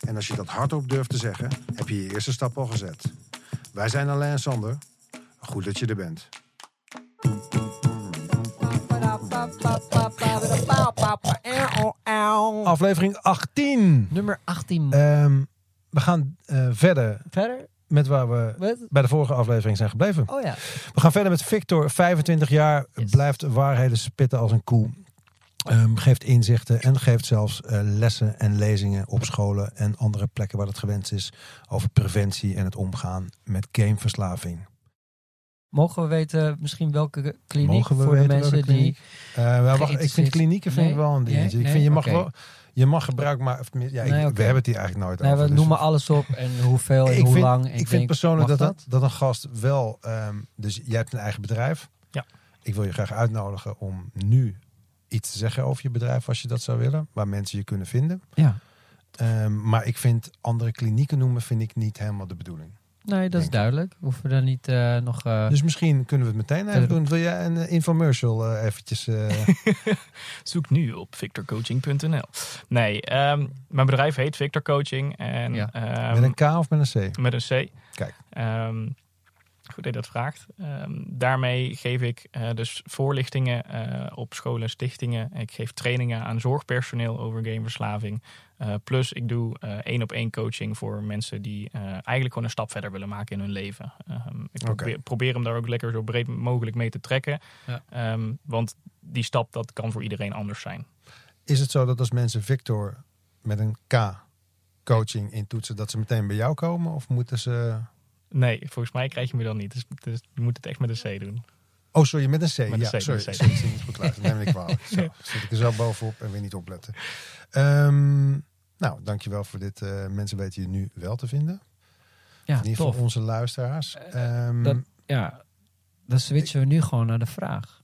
en als je dat hardop durft te zeggen, heb je je eerste stap al gezet. Wij zijn Alain en Sander. Goed dat je er bent. Aflevering 18. Nummer 18. Ehm, we gaan eh, verder Verder? met waar we bij de vorige aflevering zijn gebleven. Oh ja. We gaan verder met Victor, 25 jaar, Yes. blijft waarheden spitten als een koe. Ehm, geeft inzichten en geeft zelfs eh, lessen en lezingen op scholen en andere plekken waar het gewenst is over preventie en het omgaan met gameverslaving. Mogen we weten misschien welke kliniek Mogen we voor de mensen die... Eh, wel, wacht, ik vind klinieken vind ik wel een dingetje. Nee? Ik vind je mag Nee? wel, je mag gebruik maar, ja, ik- we hebben het hier eigenlijk nooit Nee, over. we dus- noemen alles op en hoeveel en hoe vind, lang. ik denk, vind persoonlijk mag dat, dat, dat een gast wel. ehm, dus jij hebt een eigen bedrijf. Ja. Ik wil je graag uitnodigen om nu iets te zeggen over je bedrijf, als je dat zou willen, waar mensen je kunnen vinden. Ja. Ehm, maar ik vind andere klinieken noemen, vind ik niet helemaal de bedoeling. Nee, dat is duidelijk. Hoeven we daar niet eh, nog... eh, Dus misschien kunnen we het meteen even doen. Wil jij een eh, infomercial eventjes? eh, Zoek nu op victorcoaching.nl. Nee, ehm, mijn bedrijf heet Victor Coaching. En, Ja. ehm, met een K of met een C? met een C. Kijk. Ehm, goed dat je dat vraagt. Ehm, daarmee geef ik eh, dus voorlichtingen eh, op scholen en stichtingen. Ik geef trainingen aan zorgpersoneel over gameverslaving. Eh, plus ik doe één op één coaching voor mensen die eigenlijk gewoon een stap verder willen maken in hun leven. Ehm, ik probeer, probeer hem daar ook lekker zo breed mogelijk mee te trekken. Ja. Ehm, want die stap dat kan voor iedereen anders zijn. Is het zo dat als mensen Victor met een K coaching intoetsen, dat ze meteen bij jou komen? Of moeten ze... Nee, volgens mij krijg je me dan niet. Dus, dus je moet het echt met een C doen. Oh, sorry, met een C. Met een ja, C, sorry. een C. sorry, ik zit niet goed luisteren. Neem ik kwalijk. Zo, zit ik er zo bovenop en weer niet opletten. Ehm, nou, dankjewel voor dit. eh, mensen weten je nu wel te vinden. ja, In ieder tof. geval onze luisteraars. Ehm, dat- Ja, dan switchen we nu gewoon naar de vraag.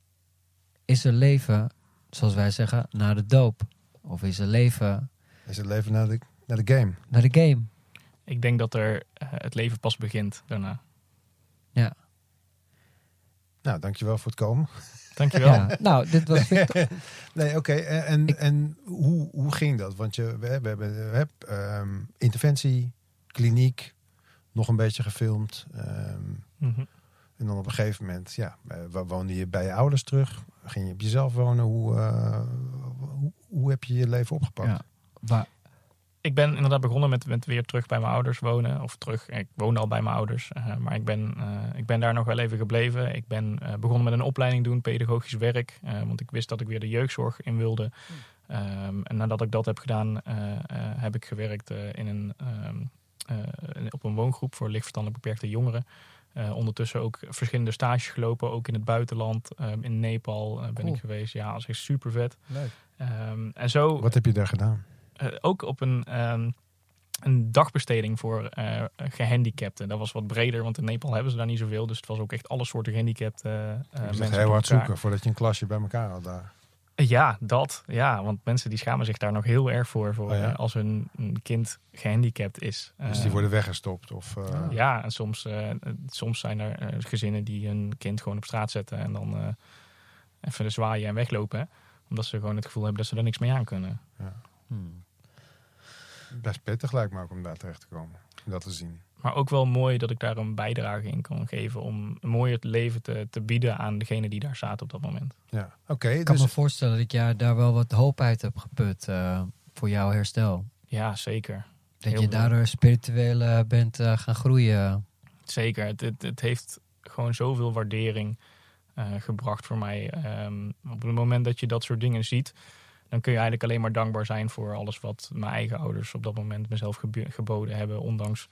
Is er leven, zoals wij zeggen, na de doop? Of is er leven is het leven naar de, naar de game? naar de game? Ik denk dat er eh, het leven pas begint daarna. Ja. Nou, dankjewel voor het komen. Dankjewel. ja. Nou, dit was Victor. Nee, oké. En, en, Ik- en hoe, hoe ging dat? Want je, we, hebben we hebben, ehm, interventie, kliniek, nog een beetje gefilmd. ehm, Mhm. en dan op een gegeven moment, ja, eh, woonde je bij je ouders terug? Ging je op jezelf wonen? Hoe, eh, hoe, hoe heb je je leven opgepakt? Ja. Waar, Ik ben inderdaad begonnen met, met weer terug bij mijn ouders wonen. Of terug, ik woonde al bij mijn ouders. eh, maar ik ben, eh, ik ben daar nog wel even gebleven. Ik ben eh, begonnen met een opleiding doen, pedagogisch werk. eh, want ik wist dat ik weer de jeugdzorg in wilde. Ehm, en nadat ik dat heb gedaan, eh, eh, heb ik gewerkt eh, in een, ehm, eh, op een woongroep voor lichtverstandelijk beperkte jongeren. Eh, ondertussen ook verschillende stages gelopen, ook in het buitenland. Ehm, in Nepal ben Cool. ik geweest. Ja, dat is echt super vet. leuk. Ehm, en zo Wat heb je daar gedaan? Eh, ook op een, ehm, een dagbesteding voor eh, gehandicapten. Dat was wat breder, want in Nepal hebben ze daar niet zoveel. Dus het was ook echt alle soorten gehandicapten. eh, je mensen heel hard zoeken voordat je een klasje bij elkaar had daar. Ja, dat. Ja, want mensen die schamen zich daar nog heel erg voor. voor Oh ja? eh, als hun een kind gehandicapt is. Dus die worden weggestopt? Of. Ja, en soms, eh, soms zijn er eh, gezinnen die hun kind gewoon op straat zetten. En dan eh, even de zwaaien en weglopen. hè. Omdat ze gewoon het gevoel hebben dat ze er niks mee aan kunnen. Hmm. Best pittig lijkt me ook om daar terecht te komen. om Dat te zien. Maar ook wel mooi dat ik daar een bijdrage in kan geven. Om een mooier leven te, te bieden aan degene die daar staat op dat moment. Ja, oké. Ik kan dus me voorstellen dat jij daar wel wat hoop uit hebt geput eh, voor jouw herstel. Ja, zeker. Dat Heel je daardoor spiritueel eh, bent eh, gaan groeien. Zeker. Het, het, het heeft gewoon zoveel waardering eh, gebracht voor mij. Ehm, op het moment dat je dat soort dingen ziet, dan kun je eigenlijk alleen maar dankbaar zijn voor alles wat mijn eigen ouders op dat moment mezelf geboden hebben. Ondanks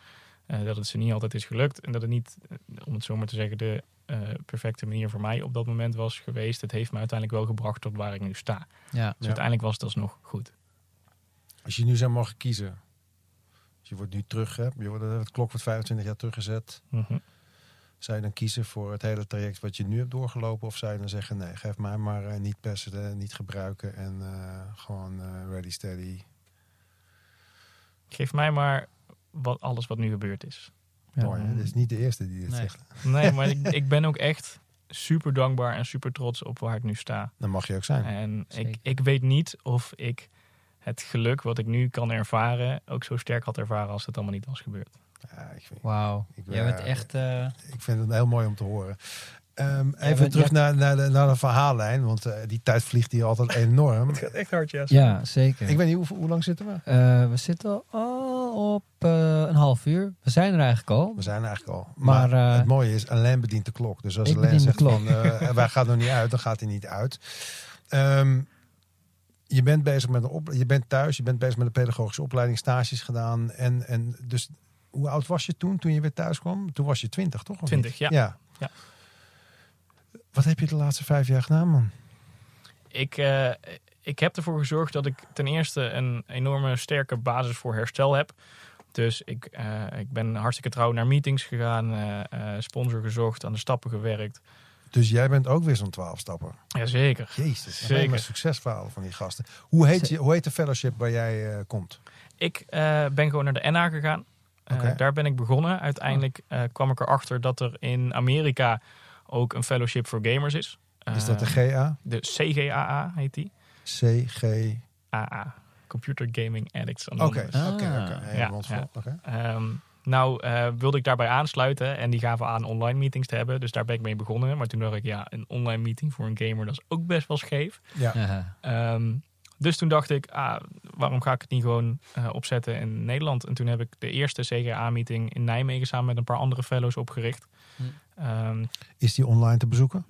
eh, dat het ze niet altijd is gelukt. En dat het niet, eh, om het zo maar te zeggen, de eh, perfecte manier voor mij op dat moment was geweest. Het heeft me uiteindelijk wel gebracht tot waar ik nu sta. Dus Ja. Ja. uiteindelijk was het alsnog goed. Als je nu zou mogen kiezen. Als Je wordt nu terug, hè? Je wordt, het klok wordt 25 jaar teruggezet. Mhm. Zou je dan kiezen voor het hele traject wat je nu hebt doorgelopen? Of zou je dan zeggen, nee, geef mij maar eh, niet persen, niet gebruiken en eh, gewoon eh, ready, steady. Geef mij maar wat, alles wat nu gebeurd is. Ja. Mooi, hè? Dit is niet de eerste die dit Nee. zegt. Nee, maar ik, ik ben ook echt super dankbaar en super trots op waar ik nu sta. Dan mag je ook zijn. En Zeker. ik, ik weet niet of ik het geluk wat ik nu kan ervaren ook zo sterk had ervaren als het allemaal niet was gebeurd. Ja, ik, vind, Wauw. Ik Jij bent ben- echt... eh, ik vind het heel mooi om te horen. Ehm, even bent- terug ja. naar, naar, de, naar de verhaallijn, want eh, die tijd vliegt hier altijd enorm. echt hard, ja. ja, zeker. Ik weet niet, hoe, hoe lang zitten we? Eh, we zitten al op eh, een half uur. We zijn er eigenlijk al. We zijn er eigenlijk al. Maar, Maar, eh, het mooie is, Alain bedient de klok. Dus als Alain zegt van, eh, wij gaan er niet uit, dan gaat hij niet uit. Ehm, je bent bezig met een op, je bent thuis, je bent bezig met een pedagogische opleiding, stages gedaan. En, en dus, hoe oud was je toen, toen je weer thuis kwam? Toen was je twintig, toch? of 20, niet? ja. ja. Ja. Wat heb je de laatste vijf jaar gedaan, man? Ik, eh, ik heb ervoor gezorgd dat ik ten eerste een enorme sterke basis voor herstel heb. Dus ik, eh, ik ben hartstikke trouw naar meetings gegaan, eh, eh, sponsor gezocht, aan de stappen gewerkt. Dus jij bent ook weer zo'n twaalf stappen. Jazeker. Jezus, Zeker. succesverhalen van die gasten. Hoe heet, je, hoe heet de fellowship waar jij eh, komt? Ik eh, ben gewoon naar de NA gegaan. Eh, Oké. Daar ben ik begonnen. Uiteindelijk eh, kwam ik erachter dat er in Amerika ook een fellowship voor gamers is. Is dat de Eh, GA? de CGAA heet die. CG? AA. Computer Gaming Addicts Oké, Anonymous. Ah. oké, oké. Hey, Ja. Ehm, nou, eh, wilde ik daarbij aansluiten en die gaven aan online meetings te hebben. Dus daar ben ik mee begonnen. Maar toen dacht ik, ja, een online meeting voor een gamer, dat is ook best wel scheef. Ja. Ja. Ehm, dus toen dacht ik, ah, waarom ga ik het niet gewoon eh, opzetten in Nederland? En toen heb ik de eerste CGA-meeting in Nijmegen samen met een paar andere fellows opgericht. Hm. Ehm, Is die online te bezoeken?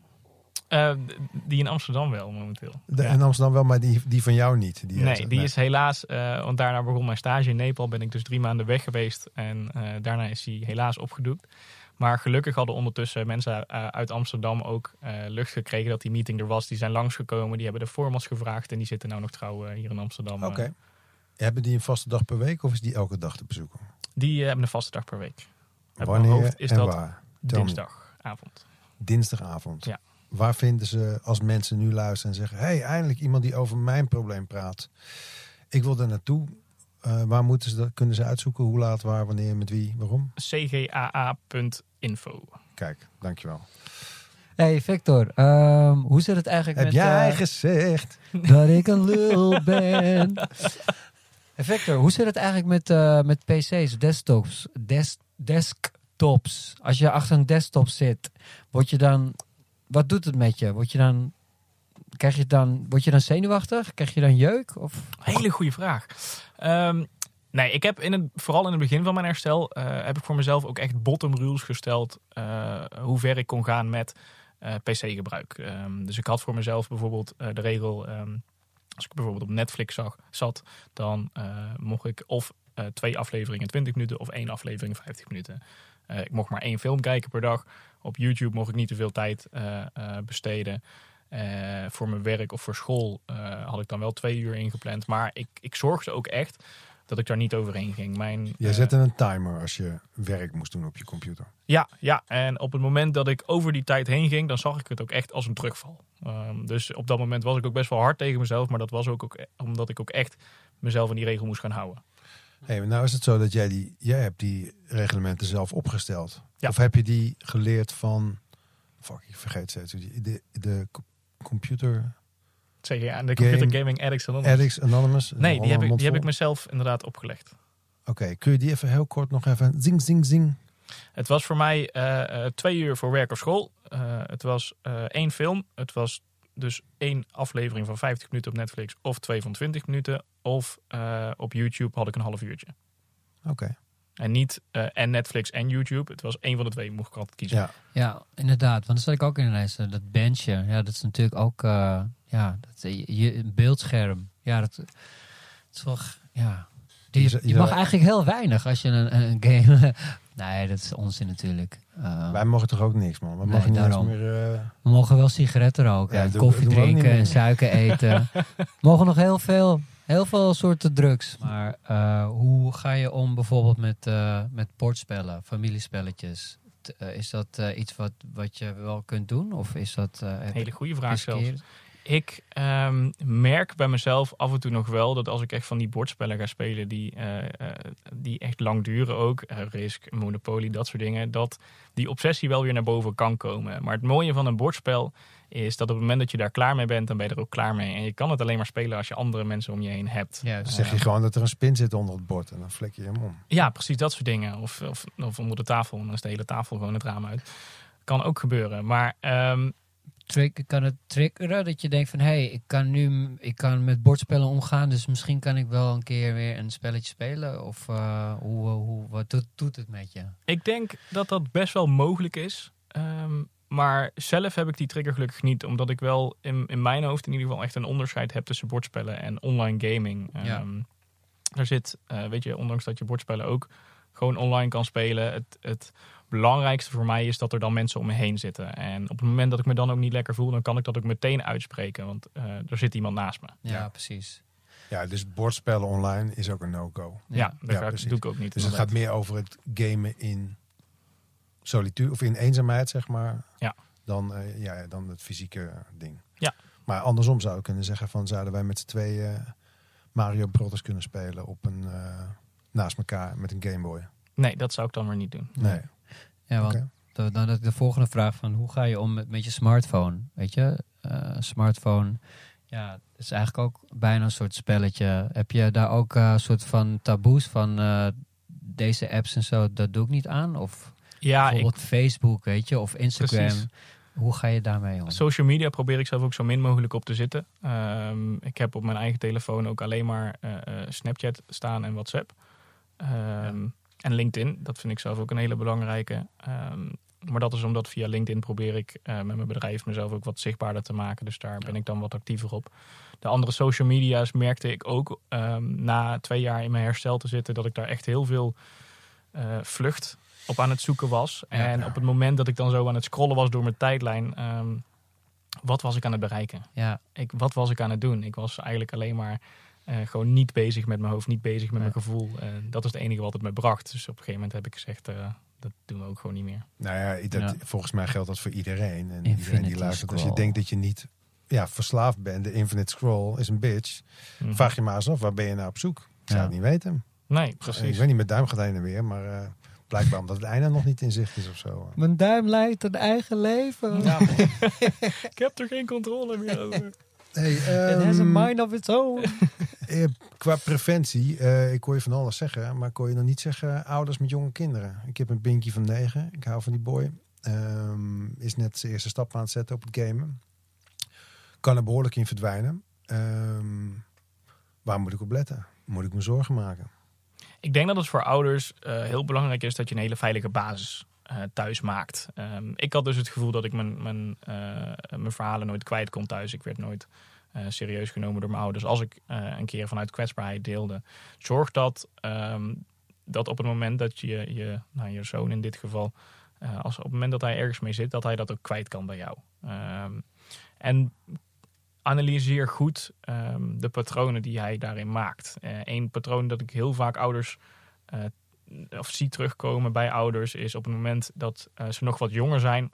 eh, die in Amsterdam wel momenteel. De, Ja. In Amsterdam wel, maar die, die van jou niet. Die nee, heeft- die is helaas, eh, want daarna begon mijn stage in Nepal. Ben ik dus drie maanden weg geweest en eh, daarna is die helaas opgedoekt. Maar gelukkig hadden ondertussen mensen eh, uit Amsterdam ook eh, lucht gekregen dat die meeting er was. Die zijn langsgekomen, die hebben de formats gevraagd en die zitten nou nog trouw eh, hier in Amsterdam. Oké. Hebben die een vaste dag per week of is die elke dag te bezoeken? die hebben een vaste dag per week. Wanneer hoofd is en dat waar? Dinsdagavond. Dinsdagavond. Ja. Waar vinden ze als mensen nu luisteren en zeggen... hey, eindelijk iemand die over mijn probleem praat. Ik wil daar naartoe. Eh, waar moeten ze dat, kunnen ze uitzoeken? Hoe laat, waar, wanneer, met wie, waarom? cgaa.info. Kijk, dankjewel. Hey Victor, ehm, hoe zit het eigenlijk Heb met jij eh, gezegd? dat ik een lul ben? hey Victor, hoe zit het eigenlijk met, eh, met PC's, desktops, des, desktops? Als je achter een desktop zit, word je dan, wat doet het met je? Word je dan, krijg je dan, word je dan zenuwachtig? Krijg je dan jeuk? Of? Hele goede vraag. Ehm, nee, ik heb in het, vooral in het begin van mijn herstel eh, heb ik voor mezelf ook echt bottom rules gesteld eh, hoe ver ik kon gaan met eh, PC-gebruik. Ehm, dus ik had voor mezelf bijvoorbeeld de regel, ehm, als ik bijvoorbeeld op Netflix zag, zat, dan mocht ik of twee afleveringen 20 minuten of één aflevering 50 minuten. Ik mocht maar één film kijken per dag. Op YouTube mocht ik niet te veel tijd besteden. Eh, voor mijn werk of voor school eh, had ik dan wel twee uur ingepland. Maar ik, ik zorgde ook echt dat ik daar niet overheen ging. Mijn, Jij eh, zette een timer als je werk moest doen op je computer. ja, ja, en op het moment dat ik over die tijd heen ging, dan zag ik het ook echt als een terugval. Ehm, dus op dat moment was ik ook best wel hard tegen mezelf. Maar dat was ook, ook omdat ik ook echt mezelf aan die regel moest gaan houden. Hey, nou is het zo dat jij die, jij hebt die reglementen zelf opgesteld. Ja. Of heb je die geleerd van, fuck, ik vergeet steeds de, de computer Zeg je, aan de Computer Game Gaming Addicts Anonymous. addicts anonymous? Nee, die heb, ik, die heb ik mezelf inderdaad opgelegd. Oké, kun je die even heel kort nog even zing, zing, zing? Het was voor mij eh, eh, twee uur voor werk of school. Eh, het was eh, één film. Het was dus één aflevering van 50 minuten op Netflix of twee van 20 minuten. Of op YouTube had ik een half uurtje. Oké, En niet eh, en Netflix en YouTube. Het was één van de twee, mocht ik altijd kiezen. ja. Ja, inderdaad. Want dat zat ik ook in de lijst. eh, Dat benchje. Ja, dat is natuurlijk ook eh, ja, dat, je, je- een beeldscherm. Ja, dat, dat is wel... g- Ja. Die, Je mag eigenlijk heel weinig als je een, een game... nee, dat is onzin natuurlijk. Eh, Wij mogen toch ook niks, man? We Nee, mogen niet eens daarom. meer... eh, we mogen wel sigaretten roken, Ja, en koffie niet drinken en suiker eten. we mogen nog heel veel. Heel veel soorten drugs. Maar eh, hoe ga je om bijvoorbeeld met, eh, met bordspellen, familiespelletjes? T- eh, is dat iets wat, wat je wel kunt doen? Of is dat Een hele goede vraag zelfs. Ik ehm, merk bij mezelf af en toe nog wel dat als ik echt van die bordspellen ga spelen, die, die echt lang duren ook, Risk, Monopoly, dat soort dingen, dat die obsessie wel weer naar boven kan komen. Maar het mooie van een bordspel is dat op het moment dat je daar klaar mee bent, dan ben je er ook klaar mee. En je kan het alleen maar spelen als je andere mensen om je heen hebt. Juist. zeg je gewoon dat er een spin zit onder het bord en dan flik je hem om. Ja, precies dat soort dingen. Of, of, of onder de tafel, en dan is de hele tafel gewoon het raam uit. Kan ook gebeuren. Maar ehm, Trick, kan het triggeren dat je denkt van... hé, hey, ik kan nu ik kan met bordspellen omgaan... dus misschien kan ik wel een keer weer een spelletje spelen? Of eh, hoe, hoe, wat doet, doet het met je? Ik denk dat dat best wel mogelijk is. Ehm, maar zelf heb ik die trigger gelukkig niet. Omdat ik wel in, in mijn hoofd in ieder geval echt een onderscheid heb tussen bordspellen en online gaming. Ja. Ehm, er zit, eh, weet je, ondanks dat je bordspellen ook gewoon online kan spelen. Het, het belangrijkste voor mij is dat er dan mensen om me heen zitten. En op het moment dat ik me dan ook niet lekker voel, dan kan ik dat ook meteen uitspreken. Want eh, er zit iemand naast me. Ja, Ja. precies. Ja, dus bordspellen online is ook een no-go. Ja, dat Ja, ga ik- precies. doe ik ook niet. Dus het gaat meer over het gamen in solitude of in eenzaamheid, zeg maar. Ja. Dan, eh, ja, dan het fysieke ding. Ja. Maar andersom zou ik kunnen zeggen van zouden wij met z'n tweeën eh, Mario Brothers kunnen spelen op een eh, naast elkaar met een Game Boy. Nee, dat zou ik dan weer niet doen. Nee. Ja, want dan de, de volgende vraag van... hoe ga je om met, met je smartphone? Weet je, Eh, smartphone... Ja, het is eigenlijk ook bijna een soort spelletje. Heb je daar ook eh, een soort van taboes van... eh, deze apps en zo, dat doe ik niet aan? Of Ja, ik, bijvoorbeeld Facebook, weet je, of Instagram. Precies. Hoe ga je daarmee om? Social media probeer ik zelf ook zo min mogelijk op te zitten. Ehm, ik heb op mijn eigen telefoon ook alleen maar eh, eh, Snapchat staan en WhatsApp. Ehm, En LinkedIn, dat vind ik zelf ook een hele belangrijke. Ehm, maar dat is omdat via LinkedIn probeer ik eh, met mijn bedrijf mezelf ook wat zichtbaarder te maken. Dus daar ben ik dan wat actiever op. De andere social media's merkte ik ook na twee jaar in mijn herstel te zitten, dat ik daar echt heel veel vlucht op aan het zoeken was. Ja. en op het moment dat ik dan zo aan het scrollen was door mijn tijdlijn, ehm, wat was ik aan het bereiken? Ja, Ik, wat was ik aan het doen? Ik was eigenlijk alleen maar eh, gewoon niet bezig met mijn hoofd, niet bezig met Ja. mijn gevoel. Eh, dat is het enige wat het me bracht. Dus op een gegeven moment heb ik gezegd, eh, dat doen we ook gewoon niet meer. Nou ja, dat, Ja. volgens mij geldt dat voor iedereen. En iedereen Infinity die luistert. Als je denkt dat je niet ja, verslaafd bent, de infinite scroll is een bitch. Mhm. Vraag je maar eens af, waar ben je nou op zoek? Ik zou het niet weten. Nee, Ik precies. weet niet, met duim gaat heen en weer, maar eh, blijkbaar omdat het einde nog niet in zicht is of zo. mijn duim leidt een eigen leven. Ja. ik heb er geen controle meer over. Hey, It has a ehm, mind of its own. eh, qua preventie, eh, ik hoor je van alles zeggen, maar kon je nog niet zeggen ouders met jonge kinderen. Ik heb een Pinky van negen, ik hou van die boy. Ehm, is net zijn eerste stap aan het zetten op het gamen. Kan er behoorlijk in verdwijnen. Ehm, waar moet ik op letten? Moet ik me zorgen maken? Ik denk dat het voor ouders eh, heel belangrijk is dat je een hele veilige basis eh, thuis maakt. Ehm, ik had dus het gevoel dat ik mijn, mijn, eh, mijn verhalen nooit kwijt kon thuis. Ik werd nooit serieus genomen door mijn ouders. Als ik een keer vanuit kwetsbaarheid deelde. Zorg dat, ehm, dat op het moment dat je je, nou, je zoon in dit geval, als op het moment dat hij ergens mee zit, dat hij dat ook kwijt kan bij jou. Ehm, en analyseer goed ehm, de patronen die hij daarin maakt. Eén patroon dat ik heel vaak ouders eh, of zie terugkomen bij ouders is op het moment dat eh, ze nog wat jonger zijn.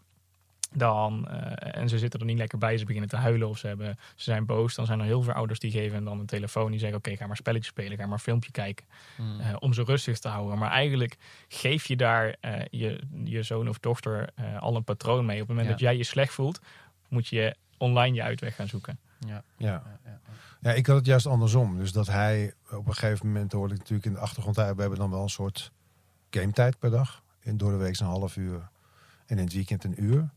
Dan, eh, en ze zitten er niet lekker bij, ze beginnen te huilen of ze, hebben, ze zijn boos. Dan zijn er heel veel ouders die geven dan een telefoon. Die zeggen: Oké, ga maar spelletjes spelen, ga maar een filmpje kijken. Hmm. eh, om ze rustig te houden. Maar eigenlijk geef je daar eh, je, je zoon of dochter eh, al een patroon mee. Op het moment Ja. dat jij je slecht voelt, moet je online je uitweg gaan zoeken. ja. Ja. Ja, ik had het juist andersom. Dus dat hij op een gegeven moment hoorde ik natuurlijk in de achtergrond. We hebben dan wel een soort game tijd per dag. In, door de week een half uur. En in het weekend een uur.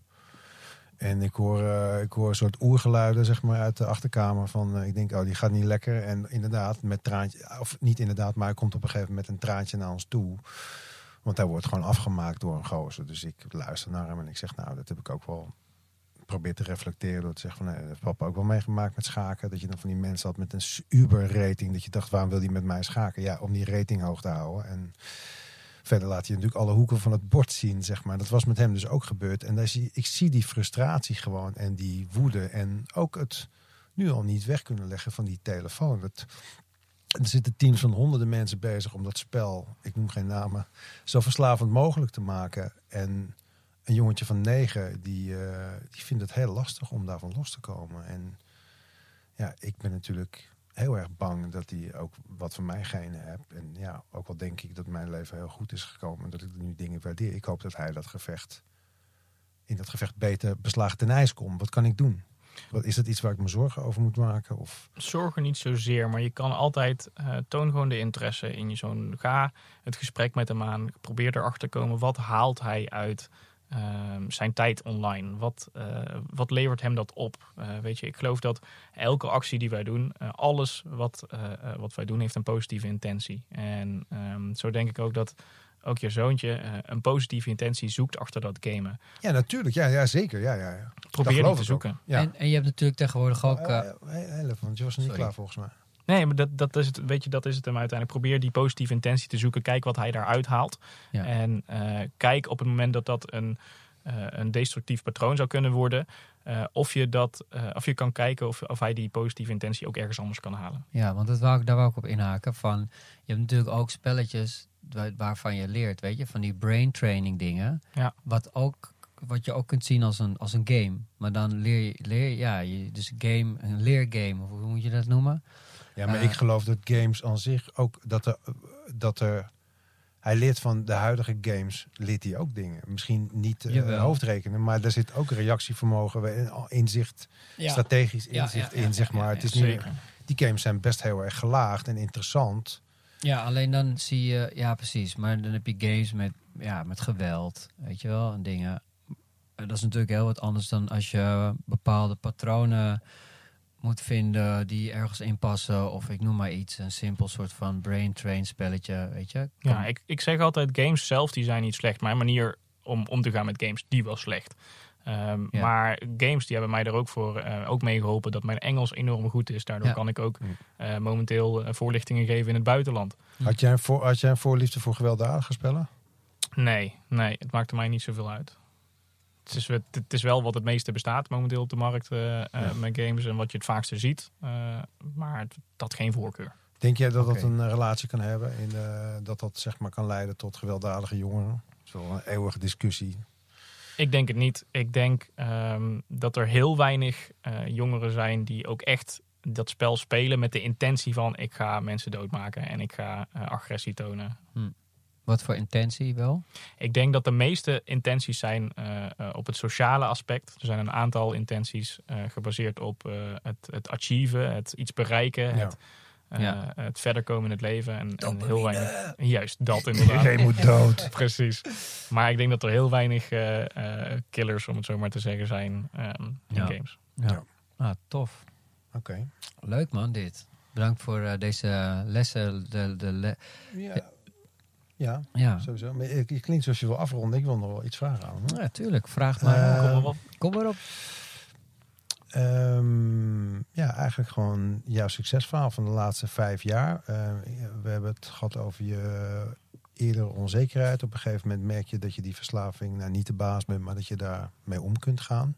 En ik hoor, eh, ik hoor een soort oergeluiden zeg maar, uit de achterkamer. Van, eh, ik denk, oh, die gaat niet lekker. En inderdaad, met traantje. Of niet inderdaad, maar hij komt op een gegeven moment met een traantje naar ons toe. Want hij wordt gewoon afgemaakt door een gozer. Dus ik luister naar hem en ik zeg, nou, dat heb ik ook wel probeer te reflecteren door te zeggen van nee, heeft papa ook wel meegemaakt met schaken. Dat je dan van die mensen had met een Uber rating. Dat je dacht, waarom wil die met mij schaken? Ja, om die rating hoog te houden. En verder laat je natuurlijk alle hoeken van het bord zien, zeg maar. Dat was met hem dus ook gebeurd. En daar zie, ik zie die frustratie gewoon en die woede. En ook het nu al niet weg kunnen leggen van die telefoon. Dat, Er zitten teams van honderden mensen bezig om dat spel, ik noem geen namen, zo verslavend mogelijk te maken. En een jongetje van negen, die, eh, die vindt het heel lastig om daarvan los te komen. En ja, ik ben natuurlijk heel erg bang dat hij ook wat van mij genen hebt. En ja, ook al denk ik dat mijn leven heel goed is gekomen en dat ik nu dingen waardeer. Ik hoop dat hij dat gevecht, in dat gevecht beter beslagen ten ijs komt. Wat kan ik doen? Wat, is dat iets waar ik me zorgen over moet maken? Of... Zorgen niet zozeer, maar je kan altijd uh, toon gewoon de interesse in je zoon. Ga het gesprek met hem aan. Probeer erachter te komen. Wat haalt hij uit Ehm, zijn tijd online? Wat, uh, wat levert hem dat op? Uh, weet je, ik geloof dat elke actie die wij doen, uh, alles wat, wat wij doen, heeft een positieve intentie. En um, zo denk ik ook dat ook je zoontje een positieve intentie zoekt achter dat gamen. Ja, natuurlijk. Ja, ja zeker. Ja, ja, ja. Probeer die te zoeken. Ja. En, en, je hebt natuurlijk tegenwoordig ook... Uh, heel want je was niet klaar volgens mij. Nee, maar dat, dat, is het, weet je, dat is het hem uiteindelijk. Probeer die positieve intentie te zoeken. Kijk wat hij daaruit haalt. Ja. En uh, kijk op het moment dat dat een, uh, een destructief patroon zou kunnen worden. Uh, of, je dat, of je kan kijken of, of hij die positieve intentie ook ergens anders kan halen. Ja, want dat wou ik, daar wou ik op inhaken. Van, je hebt natuurlijk ook spelletjes waarvan je leert, weet je, van die brain training dingen. Ja. Wat ook wat je ook kunt zien als een, als een game. Maar dan leer je, leer, ja, je, dus game, een leergame, of hoe moet je dat noemen? Ja, maar ik geloof dat games aan zich ook dat er, dat er hij leert van de huidige games, leert hij ook dingen. Misschien niet uh, hoofdrekenen, maar er zit ook reactievermogen, inzicht, ja. strategisch inzicht ja, in, zeg maar. het is niet, die games zijn best heel erg gelaagd en interessant. Ja, alleen dan zie je, ja precies, maar dan heb je games met, ja, met geweld, weet je wel, en dingen. Dat is natuurlijk heel wat anders dan als je bepaalde patronen moet vinden die ergens in passen. Of ik noem maar iets, een simpel soort van brain train spelletje, weet je. Ja, ik, ik zeg altijd games zelf die zijn niet slecht. Mijn manier om om te gaan met games, die was slecht. Um, ja. Maar games die hebben mij er ook voor uh, ook mee geholpen dat mijn Engels enorm goed is. Daardoor ja. kan ik ook uh, momenteel uh, voorlichtingen geven in het buitenland. Had jij een, voor, had jij een voorliefde voor gewelddadige spellen? Nee, nee, het maakte mij niet zoveel uit het is, het is wel wat het meeste bestaat momenteel op de markt uh, ja. met games en wat je het vaakste ziet. Uh, maar dat geen voorkeur. Denk jij dat okay. dat een relatie kan hebben? In, uh, dat dat zeg maar kan leiden tot gewelddadige jongeren? Dat is wel een eeuwige discussie. Ik denk het niet. Ik denk um, dat er heel weinig jongeren zijn die ook echt dat spel spelen met de intentie van ik ga mensen doodmaken en ik ga agressie tonen. Hm. Wat voor intentie wel? Ik denk dat de meeste intenties zijn uh, uh, op het sociale aspect. Er zijn een aantal intenties uh, gebaseerd op het, het achieven, het iets bereiken, ja. het, ja. het verder komen in het leven. En, en heel weinig. Juist, dat inderdaad. Iedereen moet dood. Precies. Maar ik denk dat er heel weinig killers, om het zo maar te zeggen, zijn um, in games. Ja. Ah, tof. Oké. Okay. Leuk man, dit. Bedankt voor deze lessen. De, de le ja. Ja, ja. sowieso. Maar je klinkt zoals je wil afronden. Ik wil nog wel iets vragen aan. Ja, tuurlijk. Vraag maar. Uh, kom maar op. Kom. Um, ja, eigenlijk gewoon jouw succesverhaal van de laatste vijf jaar. Uh, we hebben het gehad over je eerder onzekerheid. Op een gegeven moment merk je dat je die verslaving nou, niet de baas bent, maar dat je daar mee om kunt gaan.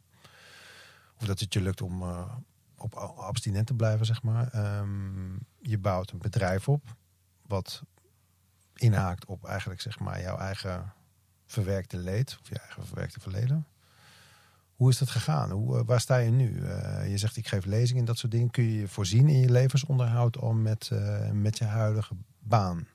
Of dat het je lukt om uh, op abstinent te blijven, zeg maar. Um, je bouwt een bedrijf op, wat inhaakt op eigenlijk zeg maar jouw eigen verwerkte leed of je eigen verwerkte verleden. Hoe is dat gegaan? Hoe, uh, waar sta je nu? Uh, je zegt ik geef lezingen en dat soort dingen. Kun je je voorzien in je levensonderhoud om met, uh, met je huidige baan?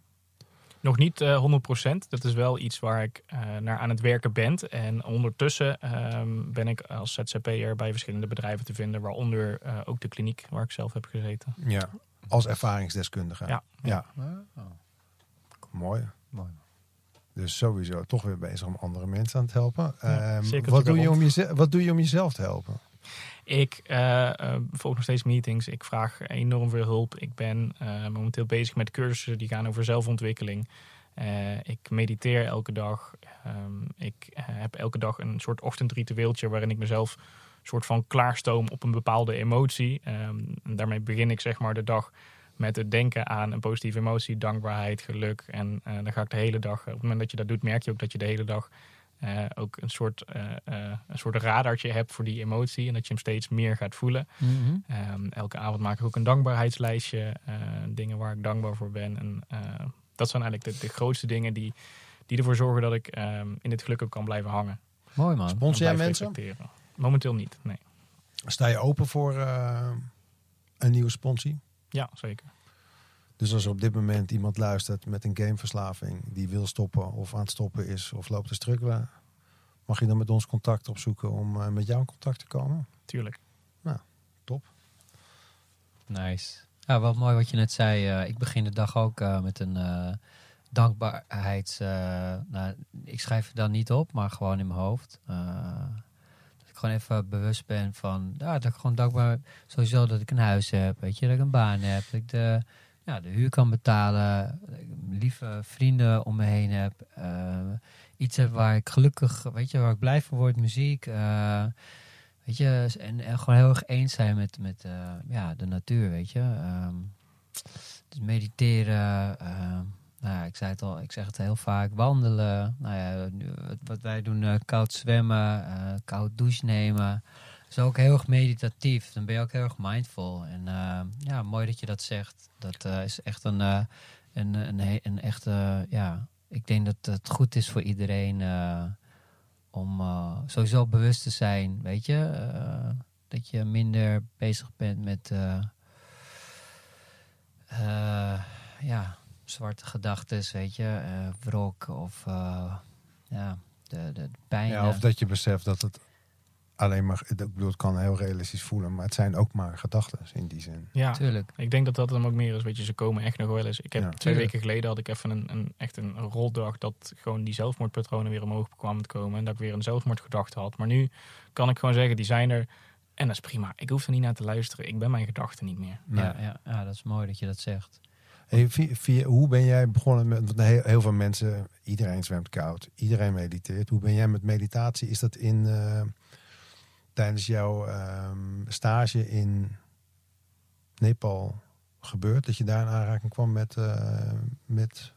Nog niet 100%. Dat is wel iets waar ik naar aan het werken ben. En ondertussen ehm, ben ik als ZZP'er bij verschillende bedrijven te vinden. Waaronder ook de kliniek waar ik zelf heb gezeten. Ja, als ervaringsdeskundige. Ja. ja. Mooi. Mooi. Dus sowieso toch weer bezig om andere mensen aan het helpen. Ja, um, wat, doe je om jezelf, wat doe je om jezelf te helpen? Ik uh, uh, volg nog steeds meetings. Ik vraag enorm veel hulp. Ik ben uh, momenteel bezig met cursussen die gaan over zelfontwikkeling. ik mediteer elke dag. Um, ik heb elke dag een soort ochtendritueeltje waarin ik mezelf soort van klaarstoom op een bepaalde emotie. Um, en daarmee begin ik zeg maar de dag met het denken aan een positieve emotie, dankbaarheid, geluk. En uh, dan ga ik de hele dag, op het moment dat je dat doet, merk je ook dat je de hele dag eh, ook een soort, eh, eh, een soort radartje hebt voor die emotie en dat je hem steeds meer gaat voelen. Mhm. Ehm, elke avond maak ik ook een dankbaarheidslijstje, eh, dingen waar ik dankbaar voor ben. En eh, dat zijn eigenlijk de, de grootste dingen die, die ervoor zorgen dat ik ehm, in dit geluk ook kan blijven hangen. Mooi man. Sponsor jij mensen? reflecteren. Momenteel niet, nee. Sta je open voor eh, een nieuwe sponsie? Ja, zeker. Dus als er op dit moment iemand luistert met een gameverslaving die wil stoppen of aan het stoppen is of loopt te struggelen, mag je dan met ons contact opzoeken om eh, met jou in contact te komen? Tuurlijk. Nice. Ja, wat mooi wat je net zei. eh, ik begin de dag ook eh, met een eh, dankbaarheids... eh, nou, ik schrijf het dan niet op, maar gewoon in mijn hoofd. Ik gewoon even bewust ben van... Ja, dat ik gewoon dankbaar Sowieso dat ik een huis heb, weet je. Dat ik een baan heb. Dat ik de, ja, de huur kan betalen. Dat ik lieve vrienden om me heen heb. eh, iets heb waar ik gelukkig... Weet je, waar ik blij van word. Muziek. eh, Weet je, en, en gewoon heel erg eens zijn met, met eh, ja, de natuur, weet je. Ehm, dus mediteren, ehm, nou ik zei het al, ik zeg het heel vaak, wandelen. Nou ja, wat, wij doen, eh, koud zwemmen, eh, koud douche nemen. is ook heel erg meditatief. Dan ben je ook heel erg mindful. En ehm, ja, mooi dat je dat zegt. Dat eh, is echt een, eh, een, een, een echte, ja, ik denk dat het goed is voor iedereen... eh, om eh, sowieso bewust te zijn, weet je. eh, dat je minder bezig bent met eh, eh, ja, zwarte gedachten, weet je. eh wrok of eh, ja, de, de pijn. Ja, of dat je beseft dat het alleen maar, ik bedoel, het kan heel realistisch voelen, maar het zijn ook maar gedachten in die zin. Ja, Tuurlijk. ik denk dat dat hem ook meer is. Weet je, ze komen echt nog wel eens. Ik heb Ja. twee Tuurlijk. weken geleden had ik even een, een, echt een roldag dat gewoon die zelfmoordpatronen weer omhoog kwamen te komen. En dat ik weer een zelfmoordgedachte had. Maar nu kan ik gewoon zeggen, die zijn er. En dat is prima. Ik hoef er niet naar te luisteren. Ik ben mijn gedachten niet meer. Nee. Ja, ja, ja, dat is mooi dat je dat zegt. Hey, via, via- hoe ben jij begonnen met, want heel, heel veel mensen, iedereen zwemt koud, iedereen mediteert. Hoe ben jij met meditatie? Is dat in, eh, tijdens jouw ehm, stage in Nepal gebeurd? Dat je daar in aanraking kwam met, eh, met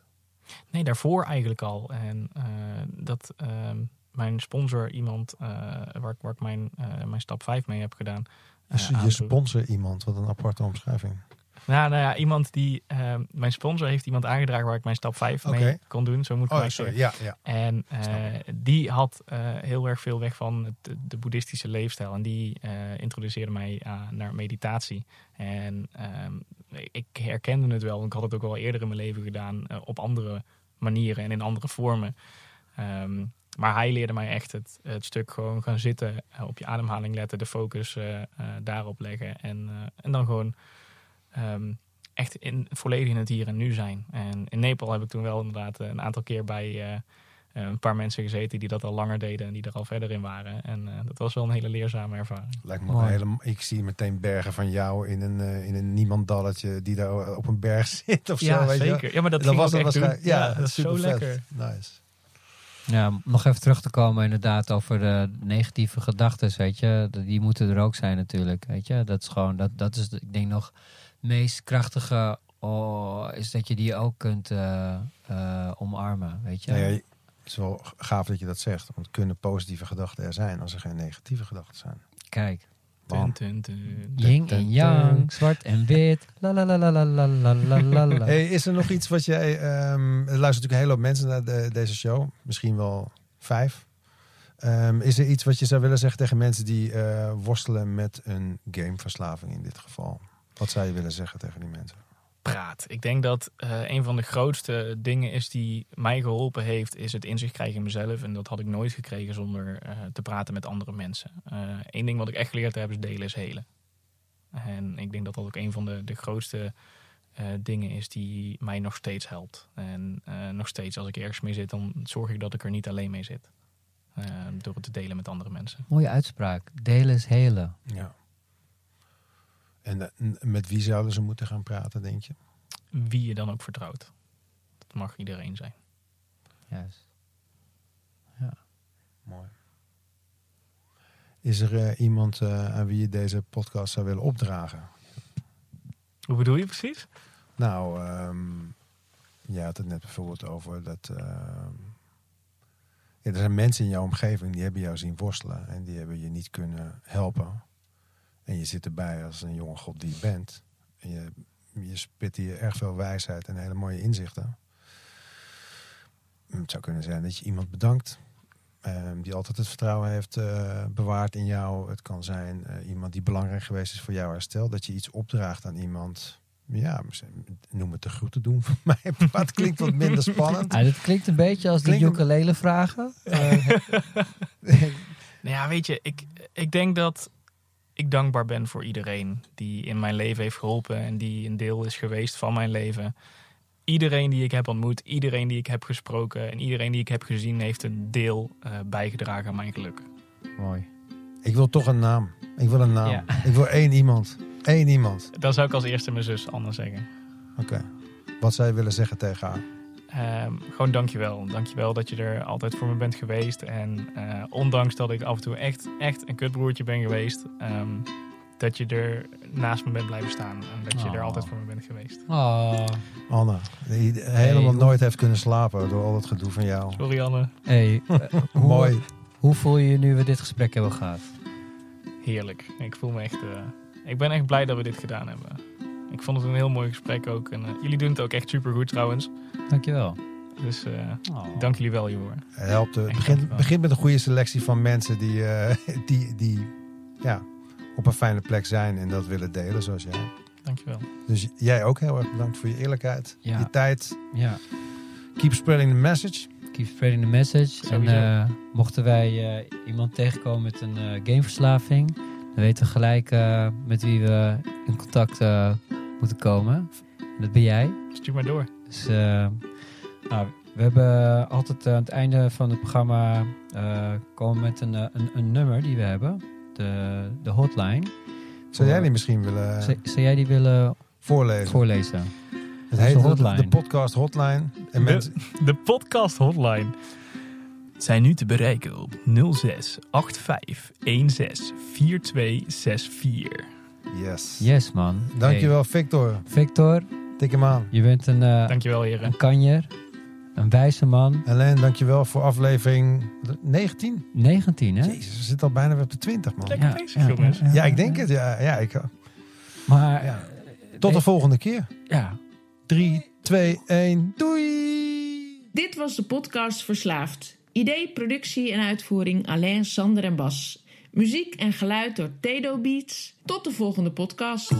Nee, daarvoor eigenlijk al. En eh, dat ehm, mijn sponsor, iemand waar, ik- waar ik mijn, mijn stap 5 mee heb gedaan. dus je sponsor iemand, wat een aparte omschrijving. Nou, nou ja, iemand die. ehm, mijn sponsor heeft iemand aangedragen waar ik mijn stap 5 mee kon doen. Zo moet ik Oh, maar sorry. zeggen. Ja, ja. En eh, die had eh, heel erg veel weg van het, de boeddhistische leefstijl. En die eh, introduceerde mij naar meditatie. En ehm, ik herkende het wel. want Ik had het ook al eerder in mijn leven gedaan. op andere manieren en in andere vormen. Ehm, maar hij leerde mij echt het, het stuk gewoon gaan zitten. op je ademhaling letten. De focus daarop leggen. En, en dan gewoon... ehm, echt in, volledig in het hier en nu zijn. En in Nepal heb ik toen wel inderdaad eh, een aantal keer bij eh, eh, een paar mensen gezeten die dat al langer deden en die er al verder in waren. En eh, dat was wel een hele leerzame ervaring. Lijkt me hele, ik zie meteen bergen van jou in een, eh, in een niemandalletje die daar op een berg zit of zo. Weet je? wel. Ja, maar dat, Dat ging was ook dat echt doen. waarschijnlijk. Ja, dat is zo lekker. Nice. Ja, om nog even terug te komen inderdaad over de negatieve gedachten, weet je. Die moeten er ook zijn natuurlijk, weet je. Dat is gewoon, dat, dat is ik denk nog het meest krachtige, oh, is dat je die ook kunt eh, eh, omarmen, weet je. Nou ja, het is wel gaaf dat je dat zegt. Want kunnen positieve gedachten er zijn als er geen negatieve gedachten zijn? Kijk, Bam. Tun, tun, tun. yin tun, en yang, zwart en wit, la la la la la la la la la. Hey, is er nog iets wat jij... ehm, er luisteren natuurlijk een hele hoop mensen naar de- deze show. Misschien wel vijf. Ehm, is er iets wat je zou willen zeggen tegen mensen die eh, worstelen met een gameverslaving in dit geval? Wat zou je willen zeggen tegen die mensen? Praat. Ik denk dat eh, een van de grootste dingen is die mij geholpen heeft, is het inzicht krijgen in mezelf. En dat had ik nooit gekregen zonder eh, te praten met andere mensen. Eén ding wat ik echt geleerd heb is delen is helen. En ik denk dat dat ook een van de, de grootste eh, dingen is die mij nog steeds helpt. En eh, nog steeds als ik ergens mee zit, dan zorg ik dat ik er niet alleen mee zit. Eh, door het te delen met andere mensen. Mooie uitspraak. Delen is helen. Ja. En eh, met wie zouden ze moeten gaan praten, denk je? Wie je dan ook vertrouwt. Dat mag iedereen zijn. Juist. Mooi. Is er eh, iemand eh, aan wie je deze podcast zou willen opdragen? Hoe bedoel je precies? Nou, ehm jij had het net bijvoorbeeld over dat. ehm, Ja, er zijn mensen in jouw omgeving die hebben jou zien worstelen en die hebben je niet kunnen helpen. En je zit erbij als een jonge god die je bent. En je, je spit hier erg veel wijsheid en hele mooie inzichten. Het zou kunnen zijn dat je iemand bedankt. ehm, die altijd het vertrouwen heeft eh, bewaard in jou. Het kan zijn eh, iemand die belangrijk geweest is voor jouw herstel. Dat je iets opdraagt aan iemand. Ja, noem het de groeten doen voor mij. Maar het klinkt wat minder spannend. Ah, dit klinkt een beetje als die Klinkt ukulele vragen. Nou ja, weet je, ik, ik denk dat ik dankbaar ben voor iedereen die in mijn leven heeft geholpen en die een deel is geweest van mijn leven. Iedereen die ik heb ontmoet, iedereen die ik heb gesproken en iedereen die ik heb gezien, heeft een deel eh, bijgedragen aan mijn geluk. Mooi. Ik wil toch een naam. Ik wil een naam. Ja. Ik wil één iemand. Eén iemand. Dat zou ik als eerste mijn zus Anne zeggen. Oké. Wat je willen zeggen tegen haar? Ehm, gewoon dankjewel. Dankjewel dat je er altijd voor me bent geweest. En eh, ondanks dat ik af en toe echt, echt een kutbroertje ben geweest, ehm, dat je er naast me bent blijven staan. En dat je er altijd voor me bent geweest. Oh. Anne, die helemaal nooit heeft kunnen slapen door al dat gedoe van jou. Sorry Anne. Hey, eh, hoe, Mooi. Hoe voel je je nu we dit gesprek hebben gehad? Heerlijk. Ik voel me echt. eh, ik ben echt blij dat we dit gedaan hebben. Ik vond het een heel mooi gesprek ook. En eh, jullie doen het ook echt super goed trouwens. Dankjewel. Dus eh, Oh. dank jullie wel, jongen. Het helpt. eh, Echt begin, met een goede selectie van mensen die, eh, die, die ja, op een fijne plek zijn en dat willen delen zoals jij. Dankjewel. Dus jij ook heel erg bedankt voor je eerlijkheid, Ja. je tijd. Ja, Keep spreading the message. keep spreading the message. En Sowieso. eh, mochten wij eh, iemand tegenkomen met een eh, gameverslaving, dan weten we gelijk eh, met wie we in contact eh, moeten komen. En dat ben jij. Stuur maar door. Dus eh, nou, we hebben altijd eh, aan het einde van het programma eh, komen met een, een, een nummer die we hebben. De, de hotline. Zou jij die misschien willen Zou, zou jij die willen voorlezen? voorlezen? het heet de, hotline. de podcast hotline. En De- mensen, De podcast hotline zijn nu te bereiken op 06 85 16 4264. Yes. Yes, man. Dankjewel Victor. Hey, Victor, Tik hem aan. je bent een, eh, Dankjewel heren. een kanjer. Een wijze man. Helene, dankjewel voor aflevering 19. 19, hè? Jezus, we zitten al bijna weer op de 20 man. Lekker bezig, jongens. Ja, ik denk het. Ja, ja, ik, Maar, Ja. eh, tot de volgende keer. Ja, 3, 2, 1, doei! Dit was de podcast Verslaafd. Idee, productie en uitvoering Alain, Sander en Bas. Muziek en geluid door Tedo Beats. Tot de volgende podcast.